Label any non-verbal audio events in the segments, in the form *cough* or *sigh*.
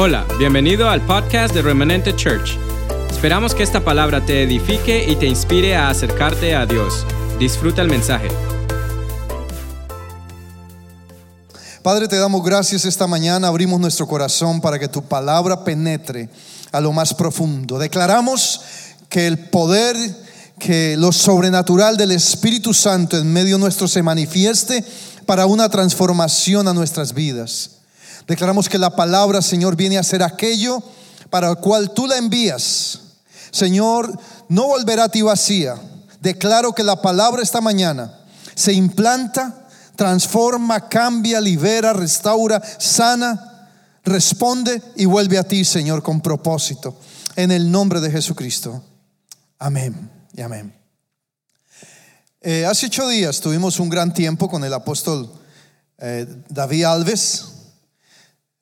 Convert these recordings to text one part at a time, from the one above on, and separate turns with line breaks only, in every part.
Hola, bienvenido al podcast de Remanente Church. Esperamos que esta palabra te edifique y te inspire a acercarte a Dios. Disfruta el mensaje.
Padre, te damos gracias esta mañana, abrimos nuestro corazón para que tu palabra penetre a lo más profundo. Declaramos que el poder, que lo sobrenatural del Espíritu Santo en medio nuestro se manifieste para una transformación a nuestras vidas. Declaramos que la palabra, Señor, viene a ser aquello para el cual tú la envías. Señor, no volverá a ti vacía. Declaro que la palabra esta mañana se implanta, transforma, cambia, libera, restaura, sana, responde y vuelve a ti, Señor, con propósito. En el nombre de Jesucristo. Amén y amén. Eh, hace ocho días tuvimos un gran tiempo con el apóstol eh, David Alves.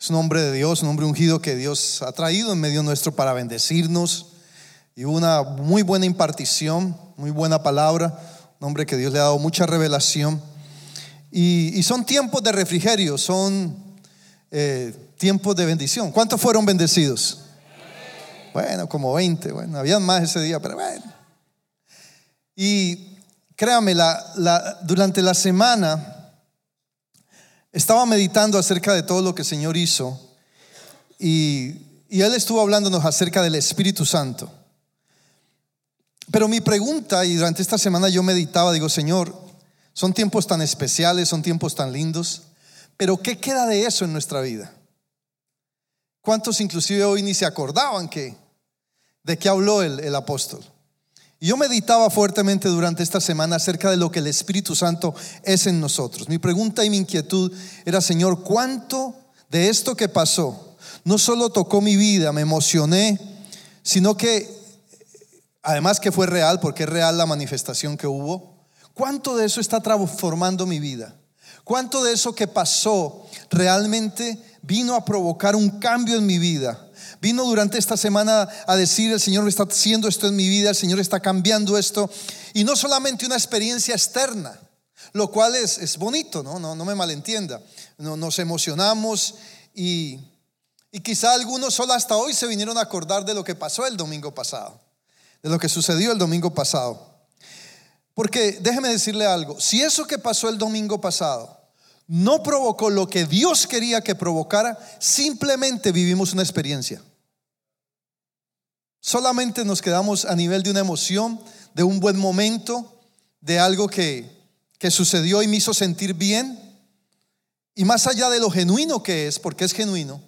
Es un hombre de Dios, un hombre ungido que Dios ha traído en medio nuestro para bendecirnos. Y una muy buena impartición, muy buena palabra. Un hombre que Dios le ha dado mucha revelación. Y, son tiempos de refrigerio, son eh, tiempos de bendición. ¿Cuántos fueron bendecidos? Bueno, como 20. Bueno, habían más ese día, pero bueno. Y créame, la, durante la semana estaba meditando acerca de todo lo que el Señor hizo y, Él estuvo hablándonos acerca del Espíritu Santo. Pero mi pregunta, y durante esta semana yo meditaba, digo, Señor, son tiempos tan especiales, son tiempos tan lindos, pero ¿qué queda de eso en nuestra vida? ¿Cuántos inclusive hoy ni se acordaban que, de qué habló el, el apóstol? Y yo meditaba fuertemente durante esta semana acerca de lo que el Espíritu Santo es en nosotros. Mi pregunta y mi inquietud era, Señor, ¿cuánto de esto que pasó no solo tocó mi vida, me emocioné, sino que, además que fue real, porque es real la manifestación que hubo, ¿cuánto de eso está transformando mi vida? ¿Cuánto de eso que pasó realmente vino a provocar un cambio en mi vida? Vino durante esta semana a decir, el Señor está haciendo esto en mi vida, el Señor está cambiando esto. Y no solamente una experiencia externa, lo cual es, es bonito, ¿no? ¿no? No me malentienda. No, nos emocionamos y, y quizá algunos solo hasta hoy se vinieron a acordar de lo que pasó el domingo pasado, de lo que sucedió el domingo pasado. Porque déjeme decirle algo, si eso que pasó el domingo pasado no provocó lo que Dios quería que provocara, simplemente vivimos una experiencia. Solamente nos quedamos a nivel de una emoción, de un buen momento, de algo que, sucedió y me hizo sentir bien. Y más allá de lo genuino que es, porque es genuino,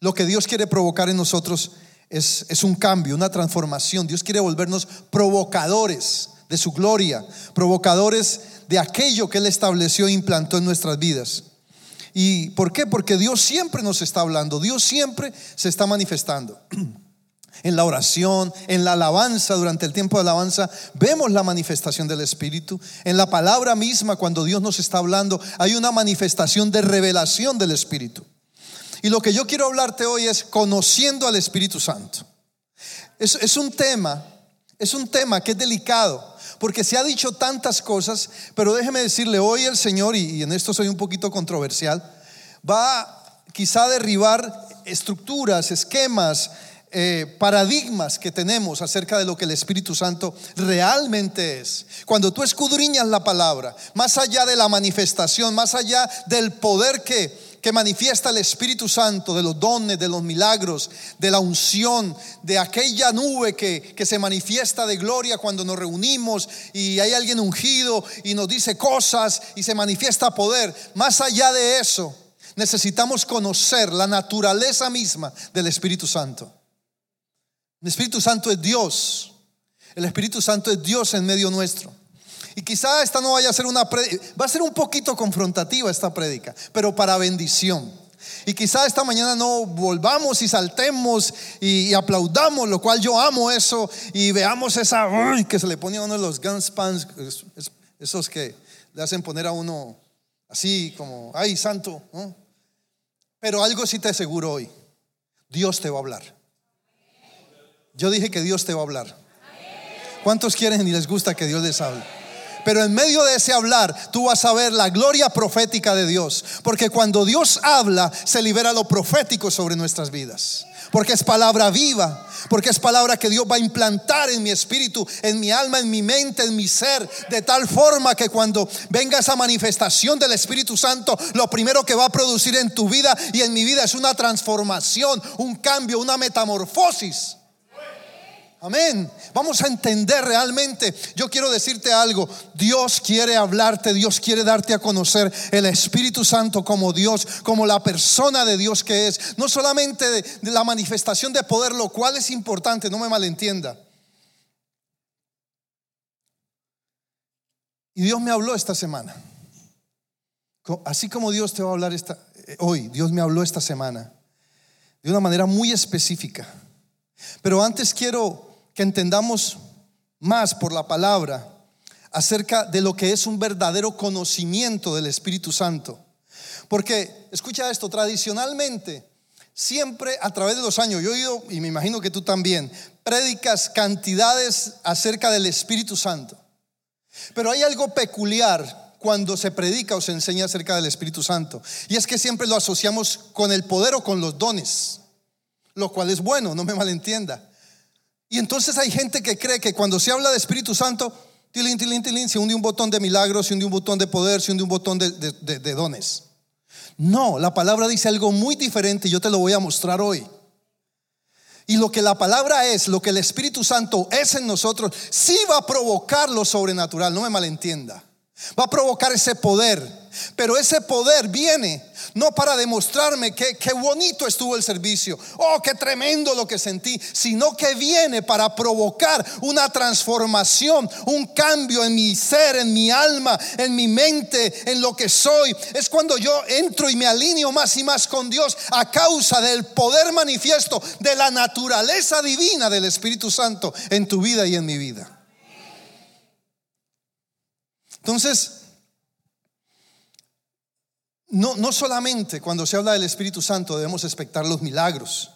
lo que Dios quiere provocar en nosotros es, es un cambio, una transformación. Dios quiere volvernos provocadores de su gloria, provocadores de aquello que Él estableció e implantó en nuestras vidas. ¿Y por qué? Porque Dios siempre nos está hablando, Dios siempre se está manifestando. *clears throat* En la oración, en la alabanza, durante el tiempo de alabanza, vemos la manifestación del Espíritu. En la palabra misma, cuando Dios nos está hablando, hay una manifestación de revelación del Espíritu. Y lo que yo quiero hablarte hoy es conociendo al Espíritu Santo. Es, es un tema, es un tema que es delicado, porque se ha dicho tantas cosas, pero déjeme decirle, hoy el Señor, y, en esto soy un poquito controversial, va quizá a derribar estructuras, esquemas, eh, paradigmas que tenemos acerca de lo que el Espíritu Santo realmente es. Cuando tú escudriñas la palabra, más allá de la manifestación, más allá del poder que, que manifiesta el Espíritu Santo, de los dones, de los milagros, de la unción, de aquella nube que, que se manifiesta de gloria cuando nos reunimos y hay alguien ungido y nos dice cosas y se manifiesta poder. Más allá de eso, necesitamos conocer la naturaleza misma del Espíritu Santo. El Espíritu Santo es Dios. El Espíritu Santo es Dios en medio nuestro. Y quizá esta no vaya a ser una va a ser un poquito confrontativa esta prédica, pero para bendición. Y quizá esta mañana no volvamos y saltemos y, aplaudamos, lo cual yo amo eso, y veamos esa que se le pone a uno de los gunspans, esos que le hacen poner a uno así como, ay, santo. Pero algo sí te aseguro hoy, Dios te va a hablar. Yo dije que Dios te va a hablar. ¿Cuántos quieren y les gusta que Dios les hable? Pero en medio de ese hablar, tú vas a ver la gloria profética de Dios. Porque cuando Dios habla, se libera lo profético sobre nuestras vidas. Porque es palabra viva, porque es palabra que Dios va a implantar en mi espíritu, en mi alma, en mi mente, en mi ser, de tal forma que cuando venga esa manifestación del Espíritu Santo, lo primero que va a producir en tu vida y en mi vida es una transformación, un cambio, una metamorfosis. Amén. Vamos a entender realmente. Yo quiero decirte algo. Dios quiere hablarte, Dios quiere darte a conocer el Espíritu Santo como Dios, como la persona de Dios que es. No solamente de, la manifestación de poder, lo cual es importante, no me malentienda. Y Dios me habló esta semana. Así como Dios te va a hablar esta, eh, hoy, Dios me habló esta semana de una manera muy específica. Pero antes quiero que entendamos más por la palabra acerca de lo que es un verdadero conocimiento del Espíritu Santo. Porque, escucha esto, tradicionalmente, siempre a través de los años, yo he oído, y me imagino que tú también, prédicas cantidades acerca del Espíritu Santo. Pero hay algo peculiar cuando se predica o se enseña acerca del Espíritu Santo. Y es que siempre lo asociamos con el poder o con los dones, lo cual es bueno, no me malentienda. Y entonces hay gente que cree que cuando se habla de Espíritu Santo, se hunde un botón de milagros, se hunde un botón de poder, se hunde un botón de, de dones. No, la palabra dice algo muy diferente y yo te lo voy a mostrar hoy. Y lo que la palabra es, lo que el Espíritu Santo es en nosotros, sí va a provocar lo sobrenatural, no me malentienda. Va a provocar ese poder. Pero ese poder viene no para demostrarme que bonito estuvo el servicio, oh, qué tremendo lo que sentí, sino que viene para provocar una transformación, un cambio en mi ser, en mi alma, en mi mente, en lo que soy. Es cuando yo entro y me alineo más y más con Dios a causa del poder manifiesto de la naturaleza divina del Espíritu Santo en tu vida y en mi vida. Entonces, no, no solamente cuando se habla del Espíritu Santo debemos expectar los milagros,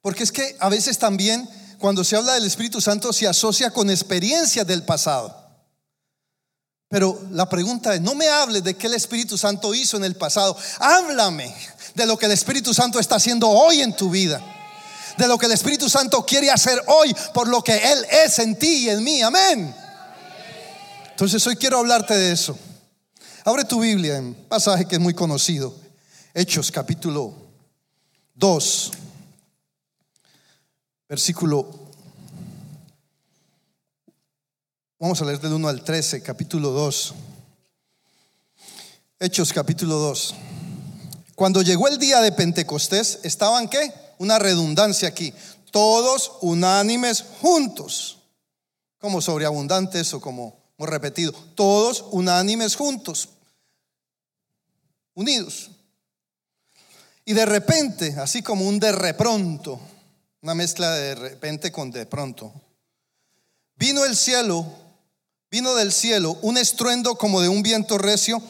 porque es que a veces también cuando se habla del Espíritu Santo se asocia con experiencias del pasado. Pero la pregunta es, no me hables de qué el Espíritu Santo hizo en el pasado, háblame de lo que el Espíritu Santo está haciendo hoy en tu vida, de lo que el Espíritu Santo quiere hacer hoy por lo que Él es en ti y en mí, amén. Entonces hoy quiero hablarte de eso. Abre tu Biblia en pasaje que es muy conocido. Hechos capítulo 2, versículo. Vamos a leer del 1 al 13, capítulo 2. Hechos capítulo 2. Cuando llegó el día de Pentecostés, estaban qué? Una redundancia aquí. Todos unánimes juntos. Como sobreabundantes o como hemos repetido. Todos unánimes juntos unidos. Y de repente, así como un de repronto, una mezcla de repente con de pronto, vino el cielo, vino del cielo un estruendo como de un viento recio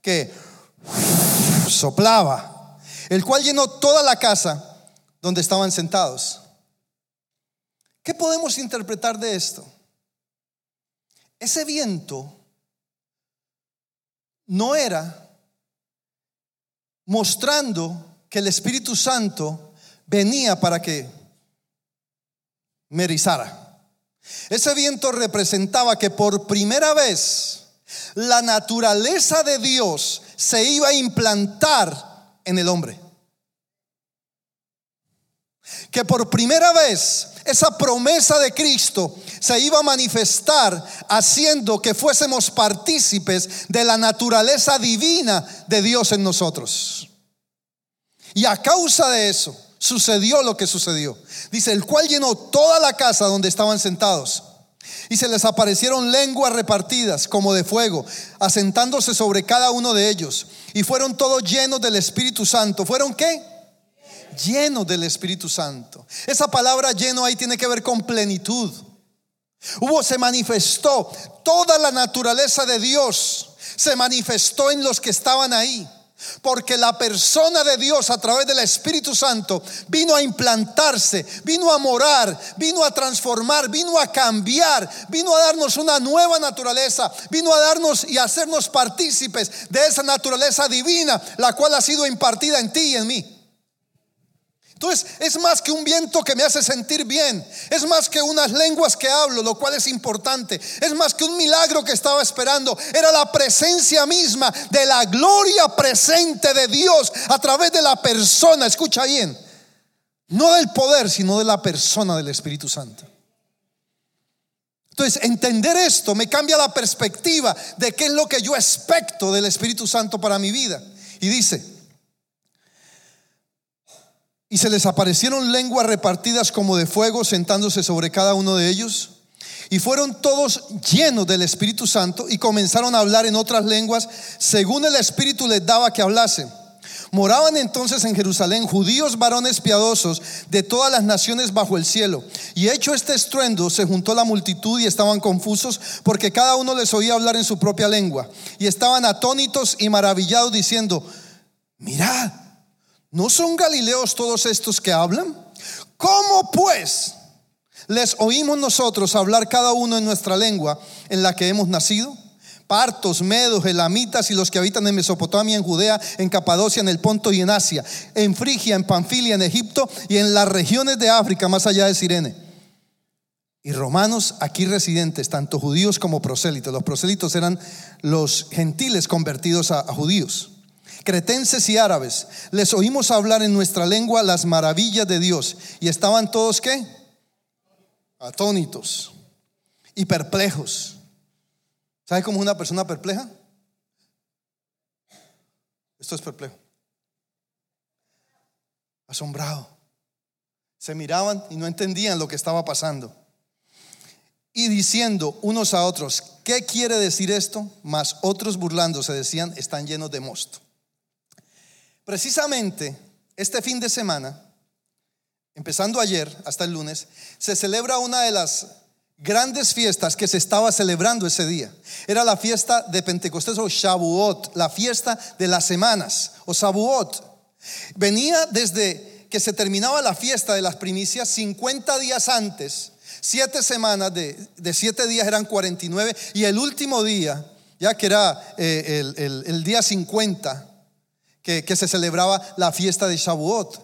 que soplaba, el cual llenó toda la casa donde estaban sentados. ¿Qué podemos interpretar de esto? Ese viento no era mostrando que el Espíritu Santo venía para que me Ese viento representaba que por primera vez la naturaleza de Dios se iba a implantar en el hombre. Que por primera vez esa promesa de Cristo se iba a manifestar haciendo que fuésemos partícipes de la naturaleza divina de Dios en nosotros. Y a causa de eso sucedió lo que sucedió. Dice, el cual llenó toda la casa donde estaban sentados. Y se les aparecieron lenguas repartidas como de fuego, asentándose sobre cada uno de ellos. Y fueron todos llenos del Espíritu Santo. ¿Fueron qué? Lleno del Espíritu Santo. Esa palabra lleno ahí tiene que ver con plenitud. Hubo, se manifestó toda la naturaleza de Dios, se manifestó en los que estaban ahí. Porque la persona de Dios a través del Espíritu Santo vino a implantarse, vino a morar, vino a transformar, vino a cambiar, vino a darnos una nueva naturaleza, vino a darnos y hacernos partícipes de esa naturaleza divina, la cual ha sido impartida en ti y en mí. Entonces es más que un viento que me hace sentir bien, es más que unas lenguas que hablo, lo cual es importante, es más que un milagro que estaba esperando, era la presencia misma de la gloria presente de Dios a través de la persona, escucha bien, no del poder, sino de la persona del Espíritu Santo. Entonces, entender esto me cambia la perspectiva de qué es lo que yo expecto del Espíritu Santo para mi vida. Y dice, y se les aparecieron lenguas repartidas como de fuego sentándose sobre cada uno de ellos. Y fueron todos llenos del Espíritu Santo y comenzaron a hablar en otras lenguas según el Espíritu les daba que hablasen. Moraban entonces en Jerusalén judíos varones piadosos de todas las naciones bajo el cielo. Y hecho este estruendo, se juntó la multitud y estaban confusos porque cada uno les oía hablar en su propia lengua. Y estaban atónitos y maravillados diciendo, mirad ¿No son galileos todos estos que hablan? ¿Cómo pues les oímos nosotros hablar cada uno en nuestra lengua en la que hemos nacido? Partos, medos, elamitas y los que habitan en Mesopotamia, en Judea, en Capadocia, en el Ponto y en Asia, en Frigia, en Panfilia, en Egipto y en las regiones de África, más allá de Sirene. Y romanos aquí residentes, tanto judíos como prosélitos. Los prosélitos eran los gentiles convertidos a, a judíos cretenses y árabes, les oímos hablar en nuestra lengua las maravillas de Dios. Y estaban todos qué? Atónitos y perplejos. ¿Sabe cómo es una persona perpleja? Esto es perplejo. Asombrado. Se miraban y no entendían lo que estaba pasando. Y diciendo unos a otros, ¿qué quiere decir esto? Mas otros burlándose decían, están llenos de mosto. Precisamente este fin de semana, empezando ayer hasta el lunes, se celebra una de las grandes fiestas que se estaba celebrando ese día. Era la fiesta de Pentecostés o Shavuot, la fiesta de las semanas o Shavuot. Venía desde que se terminaba la fiesta de las primicias 50 días antes, siete semanas de, de siete días eran 49 y el último día, ya que era eh, el, el, día 50, que, se celebraba la fiesta de Shavuot.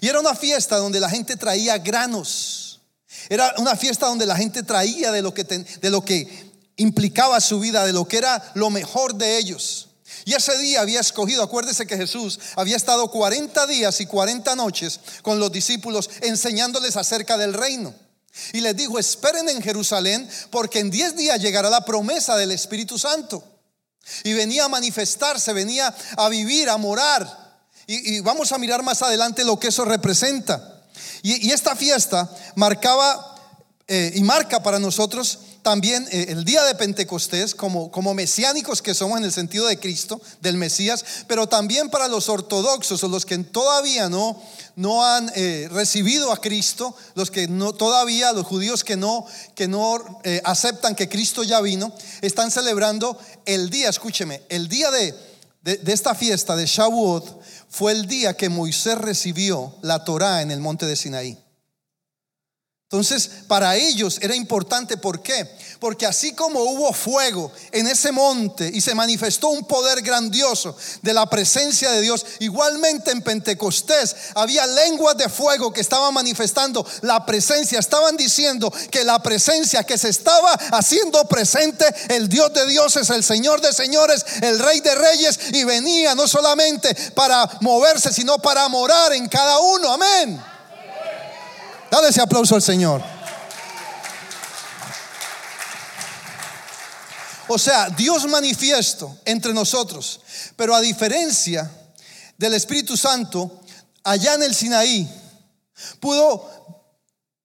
Y era una fiesta donde la gente traía granos. Era una fiesta donde la gente traía de lo que, de lo que implicaba su vida, de lo que era lo mejor de ellos. Y ese día había escogido, acuérdese que Jesús había estado 40 días y 40 noches con los discípulos enseñándoles acerca del reino. Y les dijo, esperen en Jerusalén porque en 10 días llegará la promesa del Espíritu Santo. Y venía a manifestarse, venía a vivir, a morar. Y, vamos a mirar más adelante lo que eso representa. Y, esta fiesta marcaba eh, y marca para nosotros también eh, el día de Pentecostés como, como mesiánicos que somos en el sentido de Cristo, del Mesías, pero también para los ortodoxos o los que todavía no, no han eh, recibido a Cristo, los que no, todavía, los judíos que no, que no eh, aceptan que Cristo ya vino, están celebrando el día, escúcheme, el día de, de, de esta fiesta de Shavuot fue el día que Moisés recibió la Torá en el monte de Sinaí. Entonces, para ellos era importante, ¿por qué? Porque así como hubo fuego en ese monte y se manifestó un poder grandioso de la presencia de Dios, igualmente en Pentecostés había lenguas de fuego que estaban manifestando la presencia, estaban diciendo que la presencia que se estaba haciendo presente, el Dios de dioses, el Señor de señores, el Rey de reyes, y venía no solamente para moverse, sino para morar en cada uno, amén. Dale ese aplauso al Señor. O sea, Dios manifiesto entre nosotros, pero a diferencia del Espíritu Santo, allá en el Sinaí, pudo,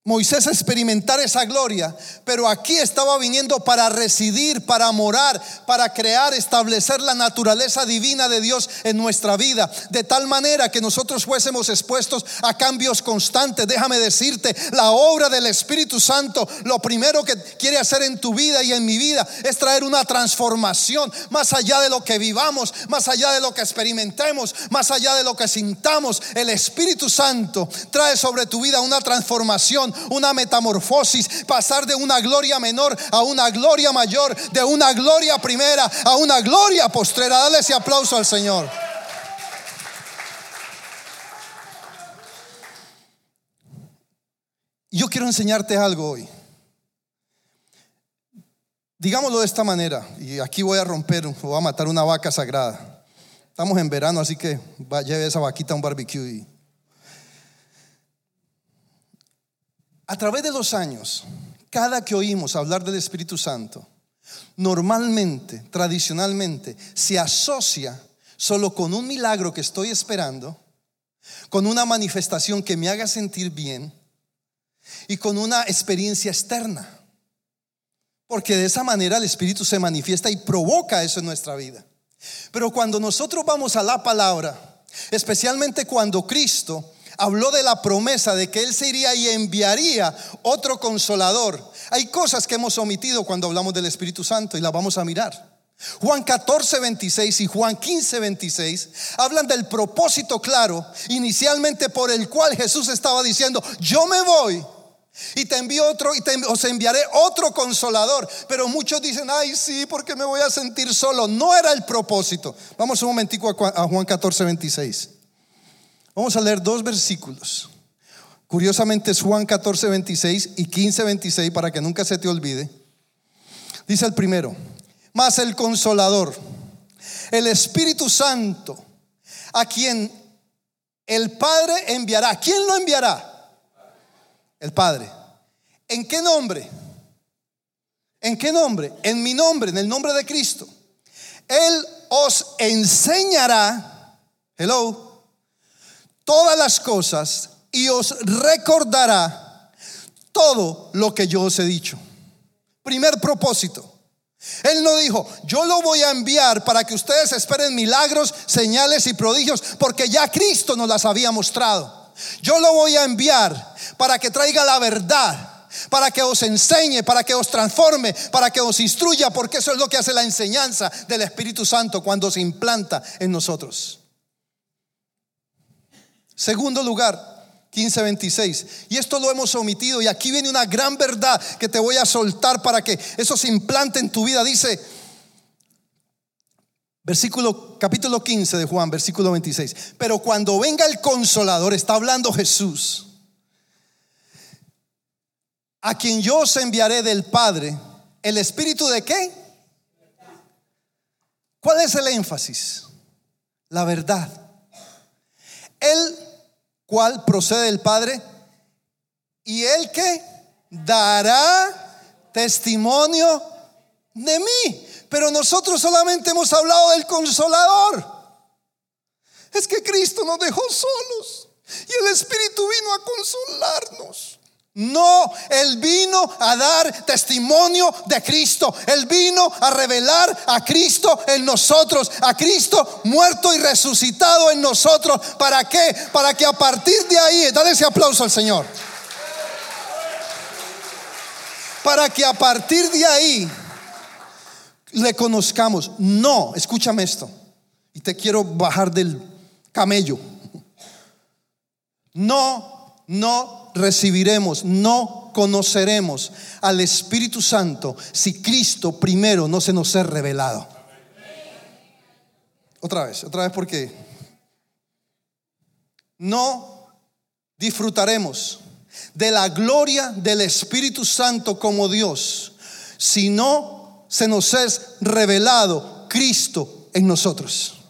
Moisés experimentar esa gloria, pero aquí estaba viniendo para residir, para morar, para crear, establecer la naturaleza divina de Dios en nuestra vida, de tal manera que nosotros fuésemos expuestos a cambios constantes. Déjame decirte, la obra del Espíritu Santo, lo primero que quiere hacer en tu vida y en mi vida es traer una transformación más allá de lo que vivamos, más allá de lo que experimentemos, más allá de lo que sintamos. El Espíritu Santo trae sobre tu vida una transformación una metamorfosis, pasar de una gloria menor a una gloria mayor, de una gloria primera a una gloria postrera. Dale ese aplauso al Señor. Yo quiero enseñarte algo hoy. Digámoslo de esta manera, y aquí voy a romper, voy a matar una vaca sagrada. Estamos en verano, así que lleve esa vaquita a un barbecue y A través de los años, cada que oímos hablar del Espíritu Santo, normalmente, tradicionalmente, se asocia solo con un milagro que estoy esperando, con una manifestación que me haga sentir bien y con una experiencia externa. Porque de esa manera el Espíritu se manifiesta y provoca eso en nuestra vida. Pero cuando nosotros vamos a la palabra, especialmente cuando Cristo habló de la promesa de que Él se iría y enviaría otro consolador. Hay cosas que hemos omitido cuando hablamos del Espíritu Santo y las vamos a mirar. Juan 14, 26 y Juan 15, 26 hablan del propósito claro inicialmente por el cual Jesús estaba diciendo, yo me voy y te envío otro y te, os enviaré otro consolador. Pero muchos dicen, ay sí, porque me voy a sentir solo. No era el propósito. Vamos un momentico a Juan 14, 26. Vamos a leer dos versículos. Curiosamente es Juan 14, 26 y 15, 26 para que nunca se te olvide. Dice el primero, más el consolador, el Espíritu Santo, a quien el Padre enviará. ¿Quién lo enviará? El Padre. ¿En qué nombre? ¿En qué nombre? En mi nombre, en el nombre de Cristo. Él os enseñará, hello, todas las cosas y os recordará todo lo que yo os he dicho. Primer propósito. Él no dijo, yo lo voy a enviar para que ustedes esperen milagros, señales y prodigios, porque ya Cristo nos las había mostrado. Yo lo voy a enviar para que traiga la verdad, para que os enseñe, para que os transforme, para que os instruya, porque eso es lo que hace la enseñanza del Espíritu Santo cuando se implanta en nosotros. Segundo lugar, 15:26. Y esto lo hemos omitido y aquí viene una gran verdad que te voy a soltar para que eso se implante en tu vida. Dice versículo capítulo 15 de Juan, versículo 26. Pero cuando venga el consolador, está hablando Jesús, a quien yo os enviaré del Padre, el espíritu de qué? ¿Cuál es el énfasis? La verdad. Él cual procede del Padre, y el que dará testimonio de mí. Pero nosotros solamente hemos hablado del consolador. Es que Cristo nos dejó solos y el Espíritu vino a consolarnos. No, Él vino a dar testimonio de Cristo. Él vino a revelar a Cristo en nosotros, a Cristo muerto y resucitado en nosotros. ¿Para qué? Para que a partir de ahí, dale ese aplauso al Señor. Para que a partir de ahí le conozcamos. No, escúchame esto. Y te quiero bajar del camello. No, no recibiremos, no conoceremos al Espíritu Santo si Cristo primero no se nos ha revelado. Otra vez, otra vez porque no disfrutaremos de la gloria del Espíritu Santo como Dios si no se nos es revelado Cristo en nosotros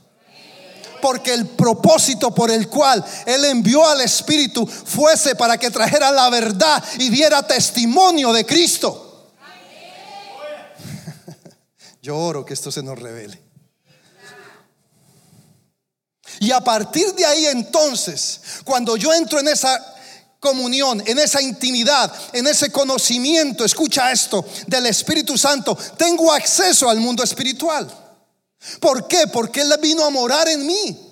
porque el propósito por el cual Él envió al Espíritu fuese para que trajera la verdad y diera testimonio de Cristo. *laughs* Yo oro que esto se nos revele. Y a partir de ahí entonces, cuando yo entro en esa comunión, en esa intimidad, en ese conocimiento, escucha esto, del Espíritu Santo, tengo acceso al mundo espiritual. ¿Por qué? Porque Él vino a morar en mí.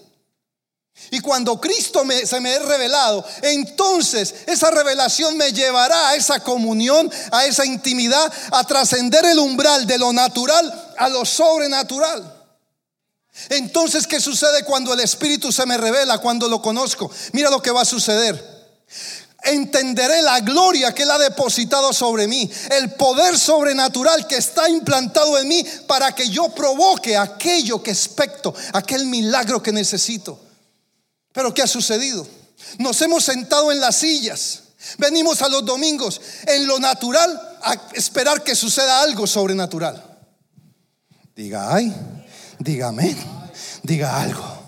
Y cuando Cristo se me es revelado, entonces esa revelación me llevará a esa comunión, a esa intimidad, a trascender el umbral de lo natural a lo sobrenatural. Entonces, ¿qué sucede cuando el Espíritu se me revela, cuando lo conozco? Mira lo que va a suceder. Entenderé la gloria que Él ha depositado sobre mí, el poder sobrenatural que está implantado en mí para que yo provoque aquello que expecto, aquel milagro que necesito. Pero ¿qué ha sucedido? Nos hemos sentado en las sillas. Venimos a los domingos en lo natural a esperar que suceda algo sobrenatural. Diga ay, dígame, diga algo.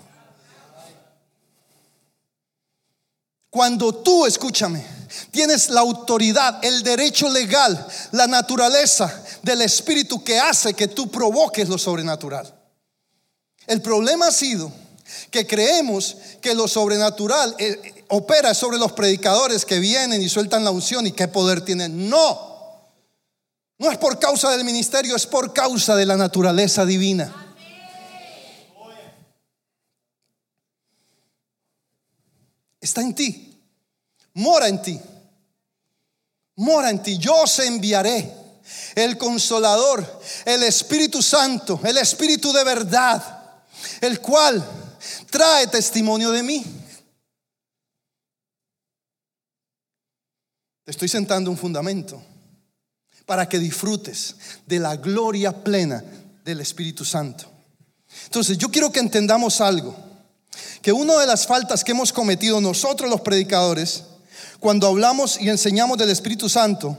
Cuando tú, escúchame, tienes la autoridad, el derecho legal, la naturaleza del Espíritu que hace que tú provoques lo sobrenatural. El problema ha sido que creemos que lo sobrenatural eh, opera sobre los predicadores que vienen y sueltan la unción y qué poder tienen. No, no es por causa del ministerio, es por causa de la naturaleza divina. Está en ti, mora en ti, mora en ti. Yo os enviaré el consolador, el Espíritu Santo, el Espíritu de verdad, el cual trae testimonio de mí. Te estoy sentando un fundamento para que disfrutes de la gloria plena del Espíritu Santo. Entonces, yo quiero que entendamos algo, que una de las faltas que hemos cometido nosotros los predicadores, cuando hablamos y enseñamos del Espíritu Santo,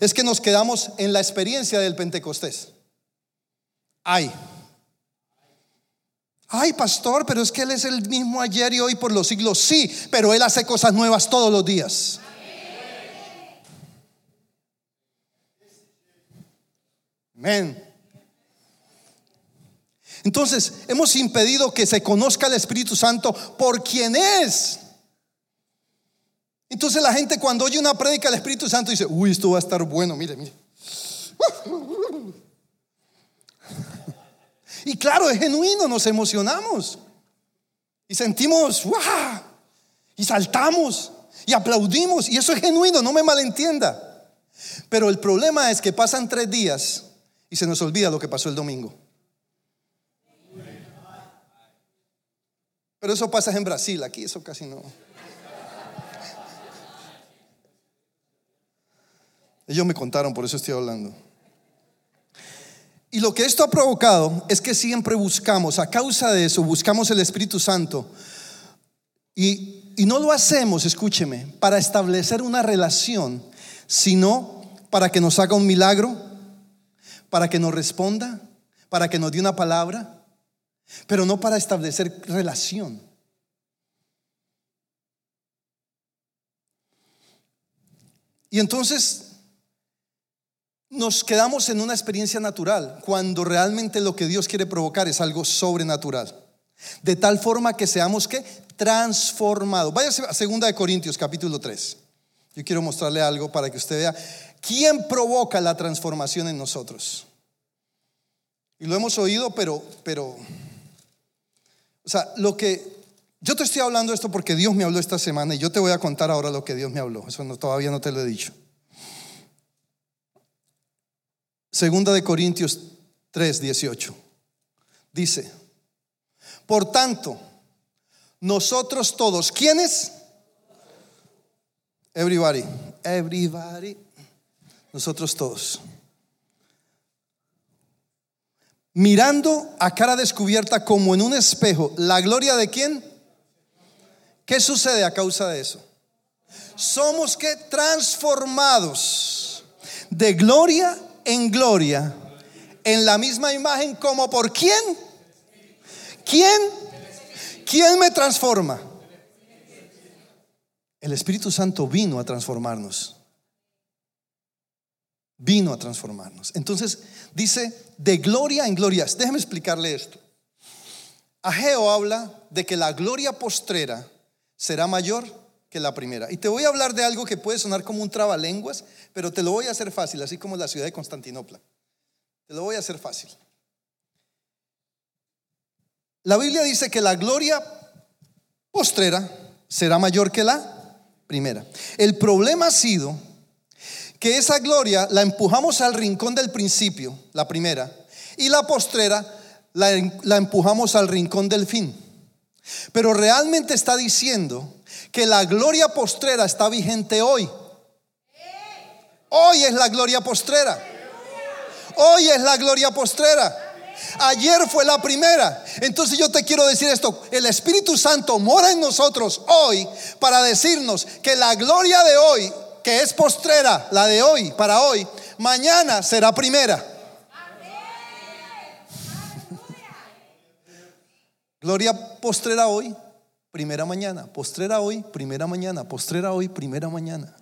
es que nos quedamos en la experiencia del Pentecostés. Ay, Ay, pastor, pero es que Él es el mismo ayer y hoy por los siglos. Sí, pero Él hace cosas nuevas todos los días. Amén. Entonces, hemos impedido que se conozca el Espíritu Santo por quien es. Entonces la gente cuando oye una prédica del Espíritu Santo dice, uy, esto va a estar bueno, mire, mire. *laughs* Y claro, es genuino, nos emocionamos. Y sentimos, ¡wow! Y saltamos y aplaudimos. Y eso es genuino, no me malentienda. Pero el problema es que pasan tres días y se nos olvida lo que pasó el domingo. Pero eso pasa en Brasil, aquí eso casi no. Ellos me contaron, por eso estoy hablando. Y lo que esto ha provocado es que siempre buscamos, a causa de eso, buscamos el Espíritu Santo. Y, y no lo hacemos, escúcheme, para establecer una relación, sino para que nos haga un milagro, para que nos responda, para que nos dé una palabra, pero no para establecer relación. Y entonces nos quedamos en una experiencia natural cuando realmente lo que Dios quiere provocar es algo sobrenatural. De tal forma que seamos que transformados. Váyase a 2 de Corintios capítulo 3. Yo quiero mostrarle algo para que usted vea quién provoca la transformación en nosotros. Y lo hemos oído, pero pero o sea, lo que yo te estoy hablando esto porque Dios me habló esta semana y yo te voy a contar ahora lo que Dios me habló. Eso todavía no te lo he dicho. Segunda de Corintios 3, 18. Dice, por tanto, nosotros todos, ¿quiénes? Everybody, everybody, nosotros todos. Mirando a cara descubierta como en un espejo, la gloria de quién? ¿Qué sucede a causa de eso? Somos que transformados de gloria en gloria en la misma imagen como por quién? ¿Quién? ¿Quién me transforma? El Espíritu Santo vino a transformarnos. Vino a transformarnos. Entonces dice de gloria en gloria. Déjeme explicarle esto. Ageo habla de que la gloria postrera será mayor que la primera. Y te voy a hablar de algo que puede sonar como un trabalenguas, pero te lo voy a hacer fácil, así como la ciudad de Constantinopla. Te lo voy a hacer fácil. La Biblia dice que la gloria postrera será mayor que la primera. El problema ha sido que esa gloria la empujamos al rincón del principio, la primera, y la postrera la, la empujamos al rincón del fin. Pero realmente está diciendo que la gloria postrera está vigente hoy. Hoy es la gloria postrera. Hoy es la gloria postrera. Ayer fue la primera. Entonces yo te quiero decir esto. El Espíritu Santo mora en nosotros hoy para decirnos que la gloria de hoy, que es postrera, la de hoy, para hoy, mañana será primera. Gloria postrera hoy, primera mañana. Postrera hoy, primera mañana. Postrera hoy, primera mañana.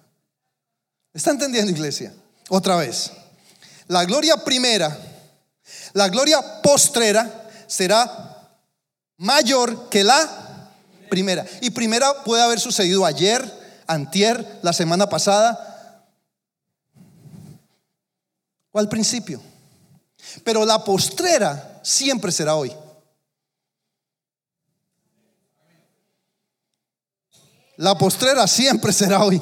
¿Está entendiendo, iglesia? Otra vez. La gloria primera, la gloria postrera será mayor que la primera. Y primera puede haber sucedido ayer, antier, la semana pasada o al principio. Pero la postrera siempre será hoy. La postrera siempre será hoy.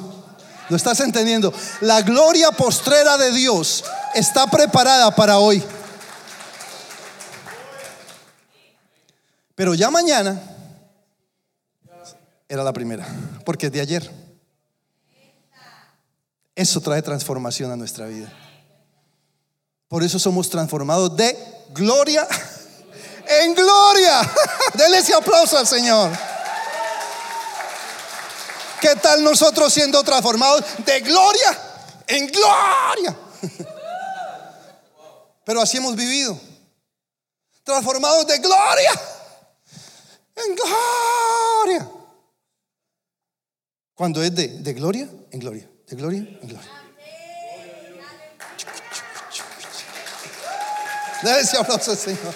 ¿Lo estás entendiendo? La gloria postrera de Dios está preparada para hoy. Pero ya mañana era la primera, porque es de ayer. Eso trae transformación a nuestra vida. Por eso somos transformados de gloria *laughs* en gloria. *laughs* Dele ese aplauso al Señor. ¿Qué tal nosotros siendo transformados de gloria en gloria? *laughs* Pero así hemos vivido. Transformados de gloria en gloria. Cuando es de, de gloria en gloria, de gloria en gloria. Dale ese aplauso al Señor.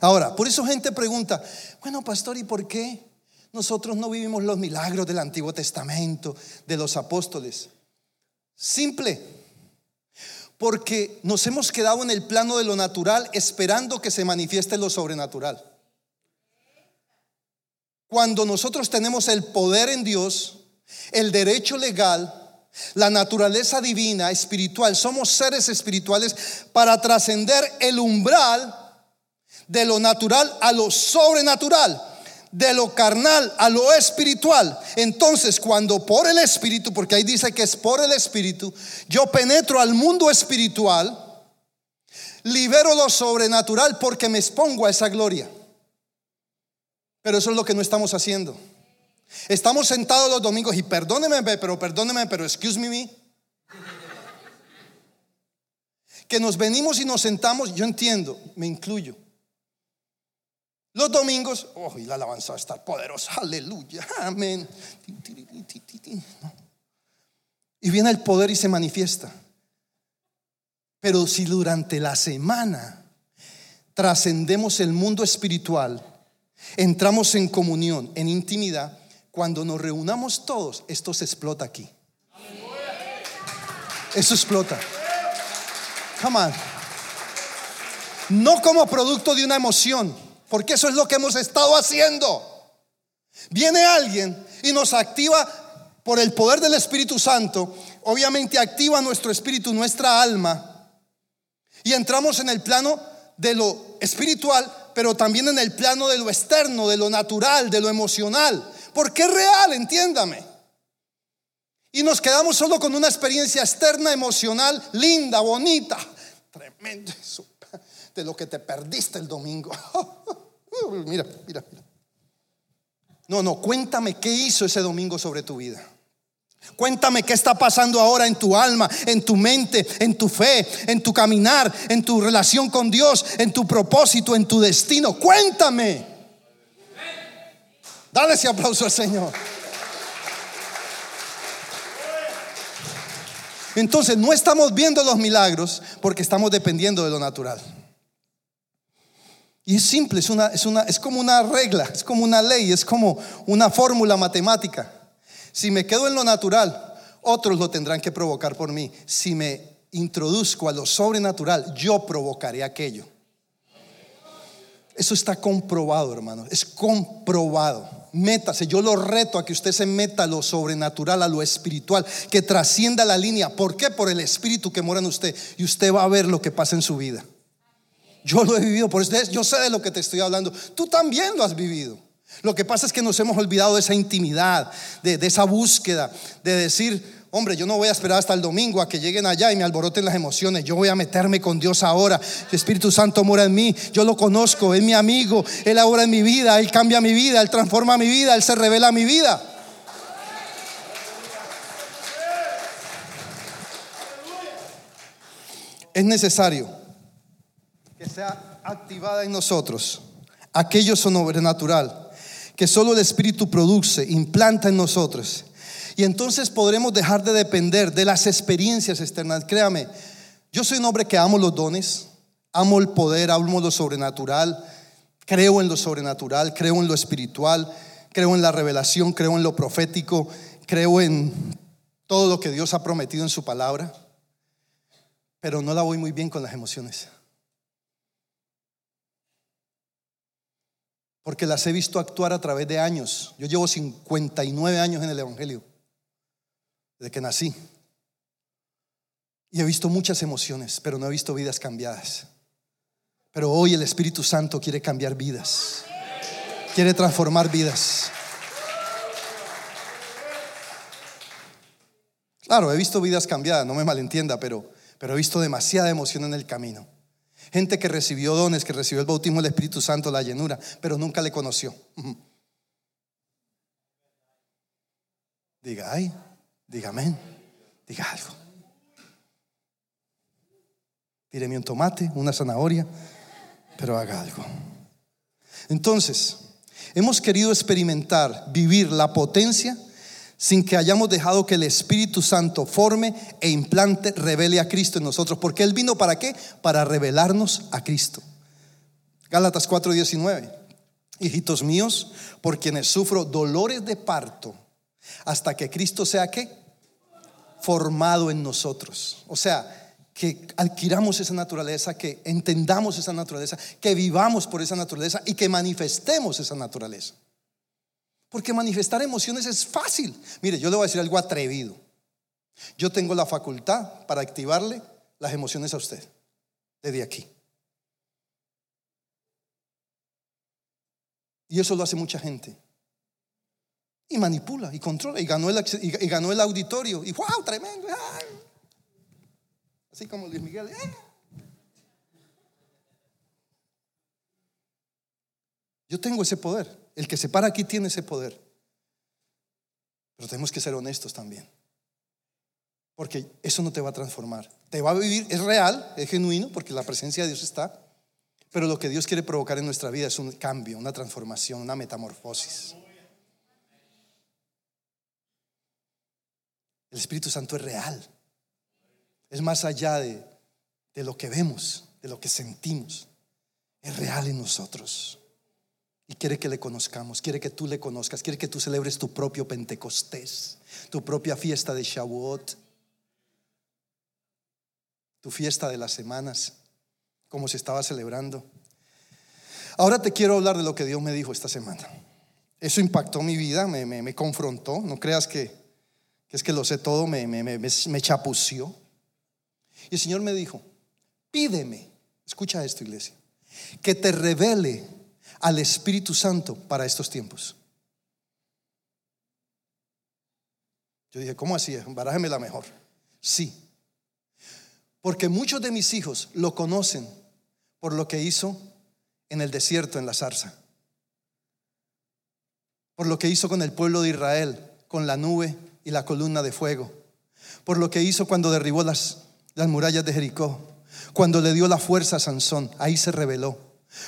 Ahora, por eso gente pregunta, bueno, pastor, ¿y por qué nosotros no vivimos los milagros del Antiguo Testamento, de los apóstoles. Simple, porque nos hemos quedado en el plano de lo natural esperando que se manifieste lo sobrenatural. Cuando nosotros tenemos el poder en Dios, el derecho legal, la naturaleza divina, espiritual, somos seres espirituales para trascender el umbral de lo natural a lo sobrenatural de lo carnal a lo espiritual. Entonces, cuando por el espíritu, porque ahí dice que es por el espíritu, yo penetro al mundo espiritual, libero lo sobrenatural porque me expongo a esa gloria. Pero eso es lo que no estamos haciendo. Estamos sentados los domingos y perdóneme, pero perdóneme, pero excuse me. Que nos venimos y nos sentamos, yo entiendo, me incluyo. Los domingos, oh, y la alabanza va a estar poderosa, aleluya, amén. Y viene el poder y se manifiesta. Pero si durante la semana trascendemos el mundo espiritual, entramos en comunión, en intimidad, cuando nos reunamos todos, esto se explota aquí. Eso explota. Come on. No como producto de una emoción porque eso es lo que hemos estado haciendo. Viene alguien y nos activa por el poder del Espíritu Santo. Obviamente activa nuestro espíritu, nuestra alma. Y entramos en el plano de lo espiritual, pero también en el plano de lo externo, de lo natural, de lo emocional. Porque es real, entiéndame. Y nos quedamos solo con una experiencia externa, emocional, linda, bonita. Tremendo de lo que te perdiste el domingo. *laughs* Mira, mira, mira. No, no, cuéntame qué hizo ese domingo sobre tu vida. Cuéntame qué está pasando ahora en tu alma, en tu mente, en tu fe, en tu caminar, en tu relación con Dios, en tu propósito, en tu destino. Cuéntame. Dale ese aplauso al Señor. Entonces no estamos viendo los milagros porque estamos dependiendo de lo natural. Y es simple, es, una, es, una, es como una regla, es como una ley, es como una fórmula matemática. Si me quedo en lo natural, otros lo tendrán que provocar por mí. Si me introduzco a lo sobrenatural, yo provocaré aquello. Eso está comprobado, hermano. Es comprobado. Métase. Yo lo reto a que usted se meta a lo sobrenatural, a lo espiritual, que trascienda la línea. ¿Por qué? Por el espíritu que mora en usted. Y usted va a ver lo que pasa en su vida. Yo lo he vivido. Por eso yo sé de lo que te estoy hablando. Tú también lo has vivido. Lo que pasa es que nos hemos olvidado de esa intimidad, de, esa búsqueda, de decir, Hombre, yo no voy a esperar hasta el domingo a que lleguen allá y me alboroten las emociones. Yo voy a meterme con Dios ahora. El Espíritu Santo mora en mí. Yo lo conozco. Es mi amigo. Él ahora en mi vida. Él cambia mi vida. Él transforma mi vida. Él se revela mi vida. Es necesario que sea activada en nosotros aquello sobrenatural que solo el Espíritu produce, implanta en nosotros y entonces podremos dejar de depender de las experiencias externas. Créame, yo soy un hombre que amo los dones, amo el poder, amo lo sobrenatural, creo en lo sobrenatural, creo en lo espiritual, creo en la revelación, creo en lo profético, creo en todo lo que Dios ha prometido en su palabra, pero no la voy muy bien con las emociones. Porque las he visto actuar a través de años. Yo llevo 59 años en el Evangelio de que nací. Y he visto muchas emociones, pero no he visto vidas cambiadas. Pero hoy el Espíritu Santo quiere cambiar vidas. Quiere transformar vidas. Claro, he visto vidas cambiadas, no me malentienda, pero, pero he visto demasiada emoción en el camino. Gente que recibió dones, que recibió el bautismo del Espíritu Santo, la llenura, pero nunca le conoció. Diga, ay, Diga amén. Diga algo. Tíreme un tomate, una zanahoria, pero haga algo. Entonces, hemos querido experimentar, vivir la potencia sin que hayamos dejado que el Espíritu Santo forme e implante, revele a Cristo en nosotros. Porque Él vino para qué? Para revelarnos a Cristo. Gálatas 4:19. Hijitos míos, por quienes sufro dolores de parto, hasta que Cristo sea qué? formado en nosotros. O sea, que adquiramos esa naturaleza, que entendamos esa naturaleza, que vivamos por esa naturaleza y que manifestemos esa naturaleza. Porque manifestar emociones es fácil. Mire, yo le voy a decir algo atrevido. Yo tengo la facultad para activarle las emociones a usted, desde aquí. Y eso lo hace mucha gente. Y manipula y controla. Y ganó el, y ganó el auditorio. Y wow, tremendo. Así como Luis Miguel. ¡eh! Yo tengo ese poder. El que se para aquí tiene ese poder. Pero tenemos que ser honestos también. Porque eso no te va a transformar. Te va a vivir, es real, es genuino, porque la presencia de Dios está. Pero lo que Dios quiere provocar en nuestra vida es un cambio, una transformación, una metamorfosis. El Espíritu Santo es real. Es más allá de, lo que vemos, de lo que sentimos. Es real en nosotros. Y quiere que le conozcamos, quiere que tú le conozcas, quiere que tú celebres tu propio Pentecostés, tu propia fiesta de Shavuot, tu fiesta de las semanas, como se estaba celebrando. Ahora te quiero hablar de lo que Dios me dijo esta semana. Eso impactó mi vida, me, me confrontó. No creas que es que lo sé todo, me, me, me, chapució. Y el Señor me dijo, pídeme, escucha esto iglesia, que te revele al Espíritu Santo para estos tiempos. Yo dije, ¿cómo así? Barájeme la mejor. Sí. Porque muchos de mis hijos lo conocen por lo que hizo en el desierto, en la zarza. Por lo que hizo con el pueblo de Israel, con la nube y la columna de fuego. Por lo que hizo cuando derribó las, las murallas de Jericó. Cuando le dio la fuerza a Sansón, ahí se reveló.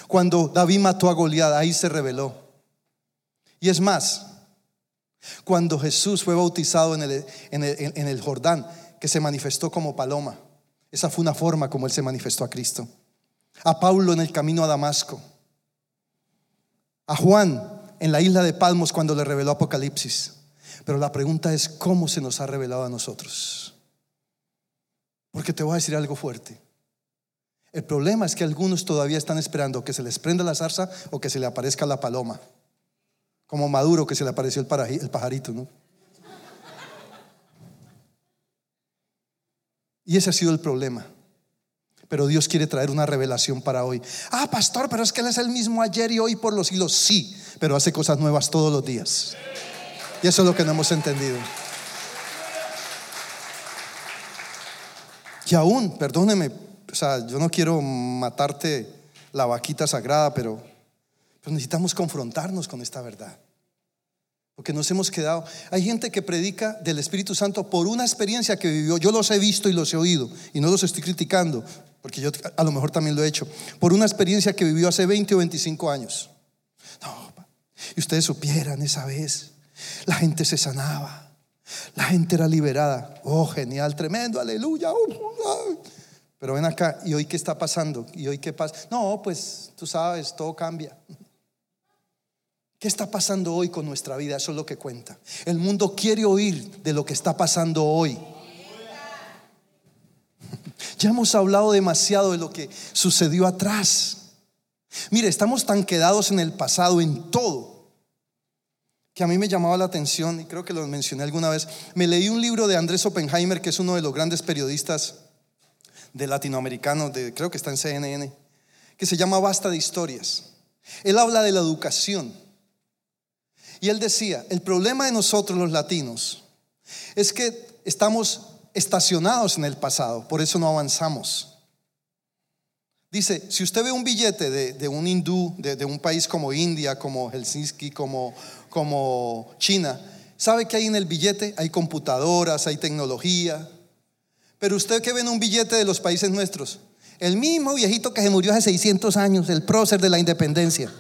Cuando David mató a Goliat, ahí se reveló. Y es más, cuando Jesús fue bautizado en el, Jordán, que se manifestó como paloma. Esa fue una forma como él se manifestó a Cristo. A Pablo en el camino a Damasco. a Juan en la isla de Palmos cuando le reveló Apocalipsis. Pero la pregunta es, ¿cómo se nos ha revelado a nosotros? Porque te voy a decir algo fuerte. El problema es que algunos todavía están esperando que se les prenda la zarza o que se le aparezca la paloma. Como Maduro que se le apareció el pajarito, ¿no? Y ese ha sido el problema. Pero Dios quiere traer una revelación para hoy. Ah, pastor, pero es que Él es el mismo ayer y hoy por los siglos. Sí, pero hace cosas nuevas todos los días. Y eso es lo que no hemos entendido. Y aún, perdóneme, sea, yo no quiero matarte la vaquita sagrada, pero pues necesitamos confrontarnos con esta verdad. Porque nos hemos quedado. Hay gente que predica del Espíritu Santo por una experiencia que vivió. Yo los he visto y los he oído. Y no los estoy criticando, porque yo a lo mejor también lo he hecho. Por una experiencia que vivió hace 20 o 25 años. No, y ustedes supieran esa vez. La gente se sanaba. La gente era liberada. Oh, genial, tremendo, aleluya. Uh, Pero ven acá, ¿y hoy qué está pasando? ¿Y hoy qué pasa? No, pues tú sabes, todo cambia. ¿Qué está pasando hoy con nuestra vida? Eso es lo que cuenta. El mundo quiere oír de lo que está pasando hoy. *laughs* Ya hemos hablado demasiado de lo que sucedió atrás. Mire, estamos tan quedados en el pasado en todo que a mí me llamaba la atención y creo que lo mencioné alguna vez. Me leí un libro de Andrés Oppenheimer, que es uno de los grandes periodistas de latinoamericanos, de, creo que está en CNN, que se llama Basta de Historias. Él habla de la educación y él decía, el problema de nosotros los latinos es que estamos estacionados en el pasado, por eso no avanzamos. Dice, si usted ve un billete de, un hindú, de, un país como India, como Helsinki, como, como China, ¿sabe que hay en el billete? Hay computadoras, hay tecnología. Pero usted que ve en un billete de los países nuestros, el mismo viejito que se murió hace 600 años, el prócer de la independencia. *laughs*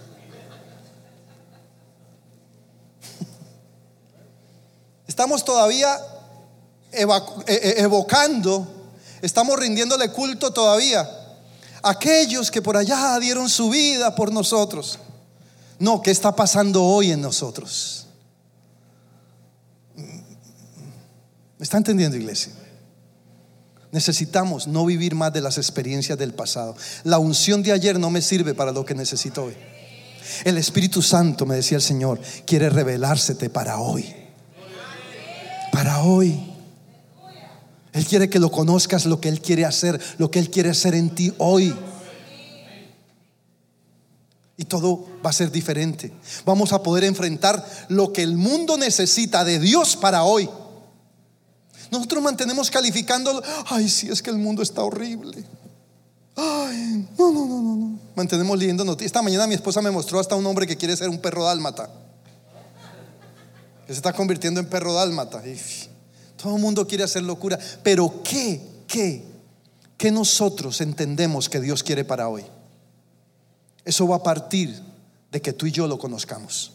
Estamos todavía e, e, evocando, estamos rindiéndole culto todavía a aquellos que por allá dieron su vida por nosotros. No, ¿qué está pasando hoy en nosotros? ¿Me está entendiendo, iglesia? Necesitamos no vivir más de las experiencias del pasado. La unción de ayer no me sirve para lo que necesito hoy. El Espíritu Santo, me decía el Señor, quiere revelársete para hoy para hoy. Él quiere que lo conozcas, lo que Él quiere hacer, lo que Él quiere hacer en ti hoy. Y todo va a ser diferente. Vamos a poder enfrentar lo que el mundo necesita de Dios para hoy. Nosotros mantenemos calificando, ay, si es que el mundo está horrible. Ay, no, no, no, no, no. Mantenemos leyendo noticias. Esta mañana mi esposa me mostró hasta un hombre que quiere ser un perro dálmata se está convirtiendo en perro dálmata. todo el mundo quiere hacer locura. Pero ¿qué? ¿Qué? ¿Qué nosotros entendemos que Dios quiere para hoy? Eso va a partir de que tú y yo lo conozcamos.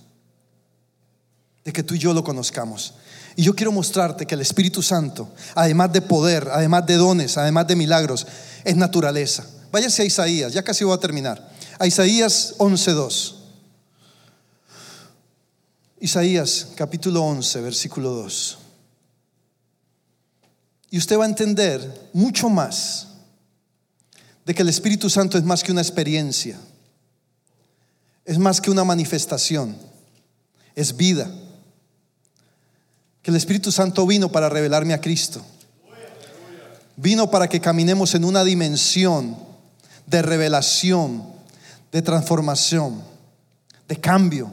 De que tú y yo lo conozcamos. Y yo quiero mostrarte que el Espíritu Santo, además de poder, además de dones, además de milagros, es naturaleza. Váyase a Isaías, ya casi voy a terminar. A Isaías 11.2. Isaías capítulo 11, versículo 2. Y usted va a entender mucho más de que el Espíritu Santo es más que una experiencia, es más que una manifestación, es vida. Que el Espíritu Santo vino para revelarme a Cristo. Vino para que caminemos en una dimensión de revelación, de transformación, de cambio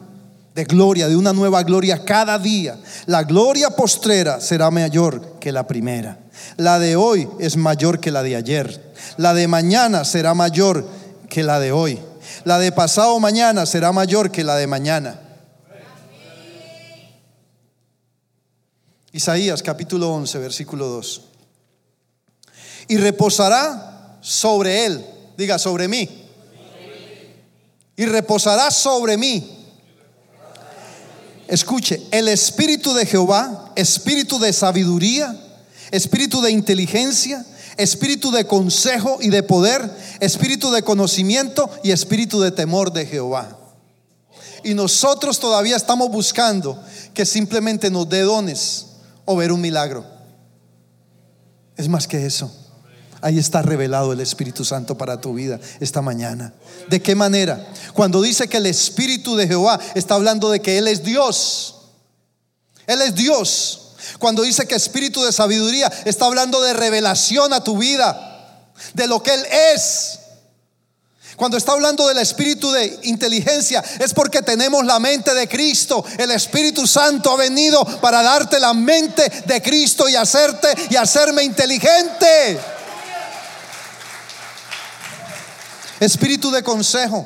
de gloria, de una nueva gloria cada día. La gloria postrera será mayor que la primera. La de hoy es mayor que la de ayer. La de mañana será mayor que la de hoy. La de pasado mañana será mayor que la de mañana. Isaías capítulo 11, versículo 2. Y reposará sobre él, diga sobre mí. Y reposará sobre mí Escuche, el espíritu de Jehová, espíritu de sabiduría, espíritu de inteligencia, espíritu de consejo y de poder, espíritu de conocimiento y espíritu de temor de Jehová. y nosotros todavía estamos buscando que simplemente nos dé dones o ver un milagro. Es más que eso. Ahí está revelado el Espíritu Santo para tu vida esta mañana. ¿De qué manera? Cuando dice que el Espíritu de Jehová está hablando de que Él es Dios. Él es Dios. Cuando dice que Espíritu de sabiduría está hablando de revelación a tu vida, de lo que Él es. Cuando está hablando del espíritu de inteligencia es porque tenemos la mente de Cristo. El Espíritu Santo ha venido para darte la mente de Cristo y hacerte y hacerme inteligente. Espíritu de consejo.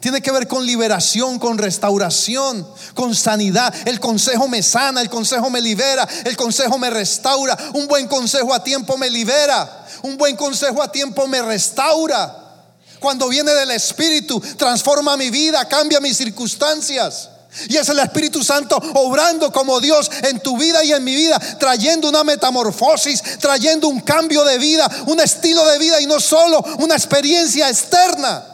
Tiene que ver con liberación, con restauración, con sanidad. El consejo me sana, el consejo me libera, el consejo me restaura. Un buen consejo a tiempo me libera. Un buen consejo a tiempo me restaura. Cuando viene del Espíritu, transforma mi vida, cambia mis circunstancias. Y es el Espíritu Santo obrando como Dios en tu vida y en mi vida, trayendo una metamorfosis, trayendo un cambio de vida, un estilo de vida y no solo una experiencia externa.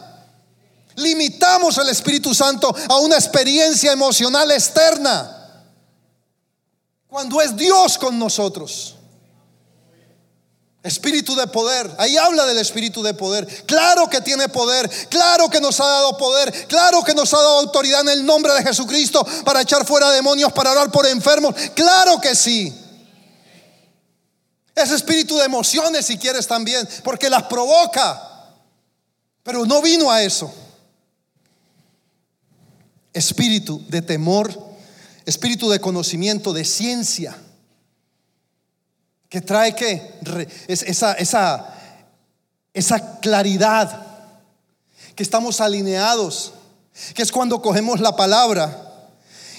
Limitamos el Espíritu Santo a una experiencia emocional externa. Cuando es Dios con nosotros. Espíritu de poder. Ahí habla del espíritu de poder. Claro que tiene poder. Claro que nos ha dado poder. Claro que nos ha dado autoridad en el nombre de Jesucristo para echar fuera demonios, para orar por enfermos. Claro que sí. Es espíritu de emociones si quieres también, porque las provoca. Pero no vino a eso. Espíritu de temor, espíritu de conocimiento, de ciencia que trae que esa, esa, esa claridad, que estamos alineados, que es cuando cogemos la palabra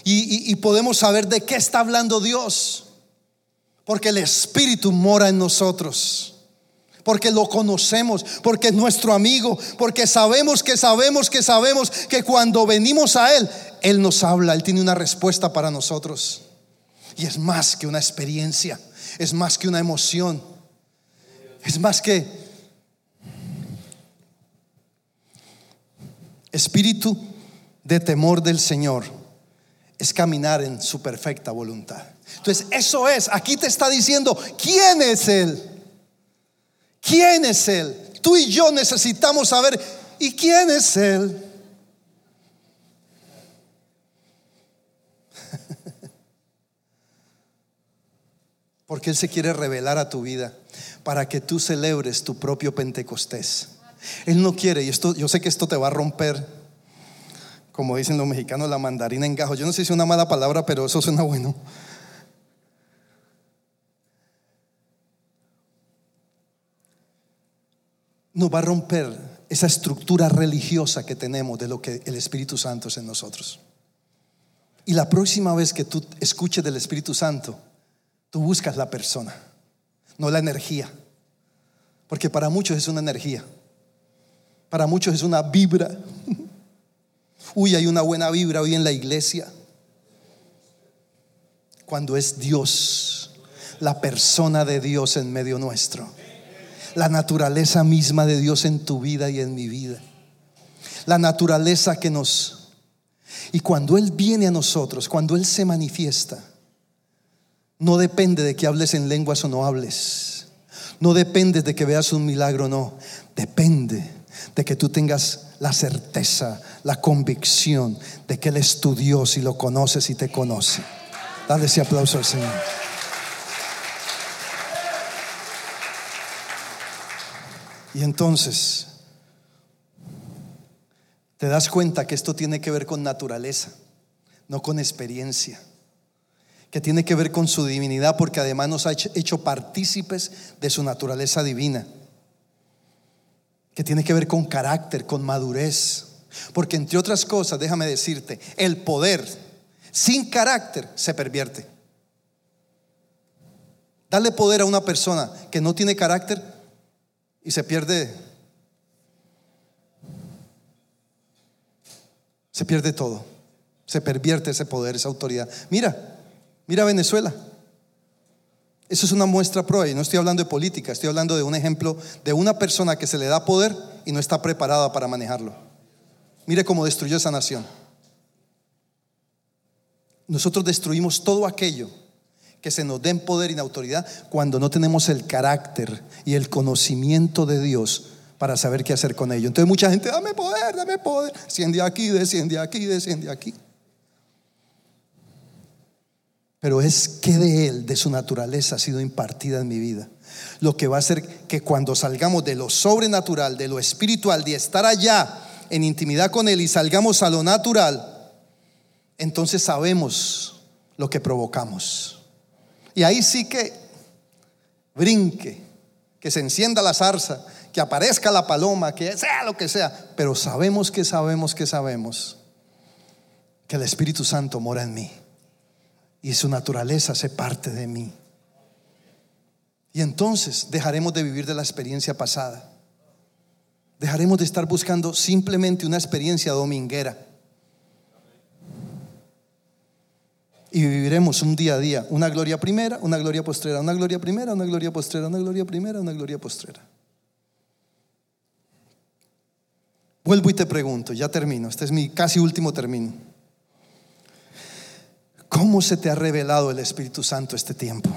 y, y podemos saber de qué está hablando Dios, porque el Espíritu mora en nosotros porque lo conocemos, porque es nuestro amigo, porque sabemos que sabemos que sabemos que cuando venimos a Él, Él nos habla, Él tiene una respuesta para nosotros. Y es más que una experiencia es más que una emoción. Es más que espíritu de temor del Señor. Es caminar en su perfecta voluntad. Entonces, eso es, aquí te está diciendo, ¿quién es Él? ¿Quién es Él? Tú y yo necesitamos saber, ¿y quién es Él? Porque Él se quiere revelar a tu vida para que tú celebres tu propio Pentecostés. Él no quiere, y esto, yo sé que esto te va a romper, como dicen los mexicanos, la mandarina en gajo. Yo no sé si es una mala palabra, pero eso suena bueno. Nos va a romper esa estructura religiosa que tenemos de lo que el Espíritu Santo es en nosotros. Y la próxima vez que tú escuches del Espíritu Santo, Tú buscas la persona, no la energía. Porque para muchos es una energía. Para muchos es una vibra. *laughs* Uy, hay una buena vibra hoy en la iglesia. Cuando es Dios, la persona de Dios en medio nuestro. La naturaleza misma de Dios en tu vida y en mi vida. La naturaleza que nos... Y cuando Él viene a nosotros, cuando Él se manifiesta, no depende de que hables en lenguas o no hables. No depende de que veas un milagro o no. Depende de que tú tengas la certeza, la convicción de que Él es tu Dios y lo conoces y te conoce. Dale ese aplauso al Señor. Y entonces, te das cuenta que esto tiene que ver con naturaleza, no con experiencia que tiene que ver con su divinidad, porque además nos ha hecho partícipes de su naturaleza divina, que tiene que ver con carácter, con madurez, porque entre otras cosas, déjame decirte, el poder sin carácter se pervierte. Darle poder a una persona que no tiene carácter y se pierde, se pierde todo, se pervierte ese poder, esa autoridad. Mira, Mira Venezuela. Eso es una muestra prueba y no estoy hablando de política, estoy hablando de un ejemplo de una persona que se le da poder y no está preparada para manejarlo. Mire cómo destruyó esa nación. nosotros destruimos todo aquello que se nos den poder y autoridad cuando no tenemos el carácter y el conocimiento de Dios para saber qué hacer con ello. Entonces mucha gente, dame poder, dame poder, desciende aquí, desciende aquí, desciende aquí. Pero es que de Él, de su naturaleza, ha sido impartida en mi vida. Lo que va a hacer que cuando salgamos de lo sobrenatural, de lo espiritual, de estar allá en intimidad con Él y salgamos a lo natural, entonces sabemos lo que provocamos. Y ahí sí que brinque, que se encienda la zarza, que aparezca la paloma, que sea lo que sea. Pero sabemos que sabemos que sabemos que el Espíritu Santo mora en mí y su naturaleza hace parte de mí. Y entonces dejaremos de vivir de la experiencia pasada. Dejaremos de estar buscando simplemente una experiencia dominguera. Y viviremos un día a día, una gloria primera, una gloria postrera, una gloria primera, una gloria postrera, una gloria primera, una gloria postrera. Vuelvo y te pregunto, ya termino, este es mi casi último término. ¿Cómo se te ha revelado el Espíritu Santo este tiempo?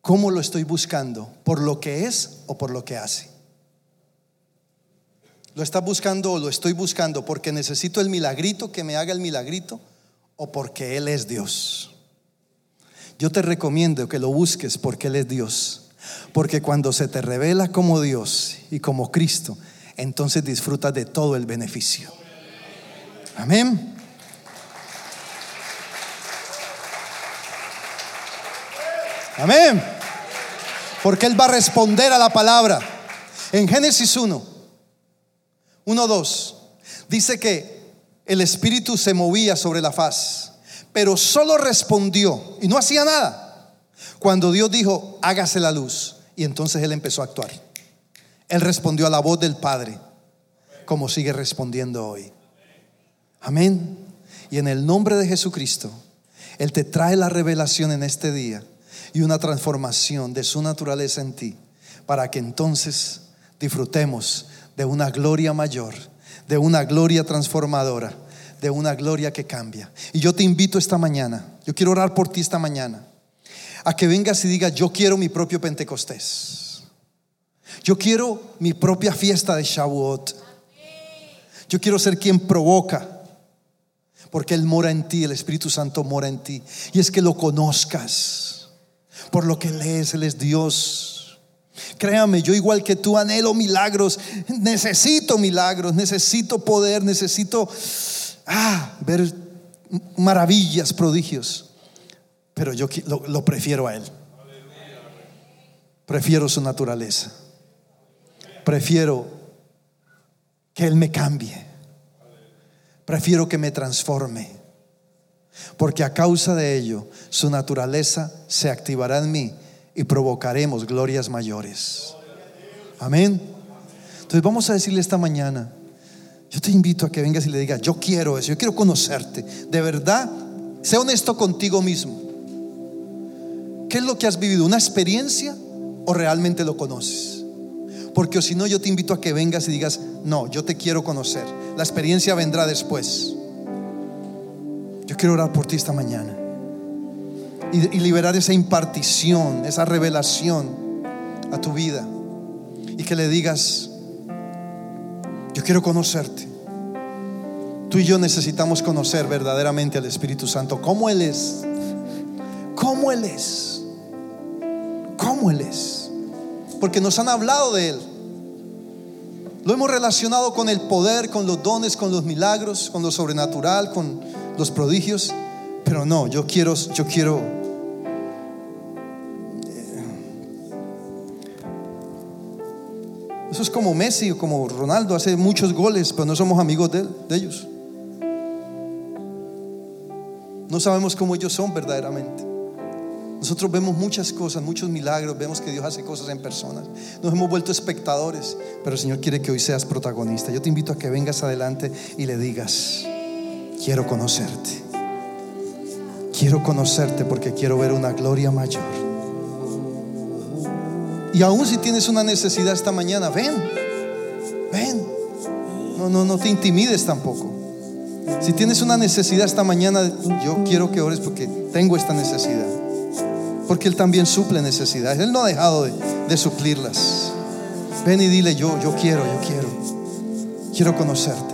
¿Cómo lo estoy buscando? ¿Por lo que es o por lo que hace? ¿Lo estás buscando o lo estoy buscando porque necesito el milagrito que me haga el milagrito? o porque Él es Dios. Yo te recomiendo que lo busques porque Él es Dios. Porque cuando se te revela como Dios y como Cristo, entonces disfrutas de todo el beneficio. Amén. Amén. Porque Él va a responder a la palabra. En Génesis 1, 1, 2, dice que el espíritu se movía sobre la faz, pero solo respondió y no hacía nada. Cuando Dios dijo, hágase la luz, y entonces él empezó a actuar. Él respondió a la voz del Padre, como sigue respondiendo hoy. Amén. Y en el nombre de Jesucristo, Él te trae la revelación en este día y una transformación de su naturaleza en ti, para que entonces disfrutemos de una gloria mayor de una gloria transformadora, de una gloria que cambia. Y yo te invito esta mañana, yo quiero orar por ti esta mañana, a que vengas y digas, yo quiero mi propio Pentecostés. Yo quiero mi propia fiesta de Shavuot. Yo quiero ser quien provoca, porque Él mora en ti, el Espíritu Santo mora en ti. Y es que lo conozcas, por lo que lees, Él es Dios. Créame, yo igual que tú anhelo milagros, necesito milagros, necesito poder, necesito ah, ver maravillas, prodigios. Pero yo lo, lo prefiero a Él. Prefiero su naturaleza. Prefiero que Él me cambie. Prefiero que me transforme. Porque a causa de ello, su naturaleza se activará en mí y provocaremos glorias mayores. Amén. Entonces vamos a decirle esta mañana, yo te invito a que vengas y le digas, yo quiero eso, yo quiero conocerte. De verdad, sé honesto contigo mismo. ¿Qué es lo que has vivido? ¿Una experiencia o realmente lo conoces? Porque si no, yo te invito a que vengas y digas, no, yo te quiero conocer. La experiencia vendrá después. Yo quiero orar por ti esta mañana y, liberar esa impartición, esa revelación a tu vida. Y que le digas, yo quiero conocerte. Tú y yo necesitamos conocer verdaderamente al Espíritu Santo, cómo Él es, cómo Él es, cómo Él es. Porque nos han hablado de Él. Lo hemos relacionado con el poder, con los dones, con los milagros, con lo sobrenatural, con los prodigios. Pero no, yo quiero, yo quiero Eso es como Messi o como Ronaldo, hace muchos goles, pero no somos amigos de, de ellos. No sabemos cómo ellos son verdaderamente. Nosotros vemos muchas cosas, muchos milagros, vemos que Dios hace cosas en personas. Nos hemos vuelto espectadores, pero el Señor quiere que hoy seas protagonista. Yo te invito a que vengas adelante y le digas, quiero conocerte. Quiero conocerte porque quiero ver una gloria mayor. Y aún si tienes una necesidad esta mañana, ven, ven. No, no, no te intimides tampoco. Si tienes una necesidad esta mañana, yo quiero que ores porque tengo esta necesidad. Porque Él también suple necesidades. Él no ha dejado de, de suplirlas. Ven y dile, yo, yo quiero, yo quiero. Quiero conocerte.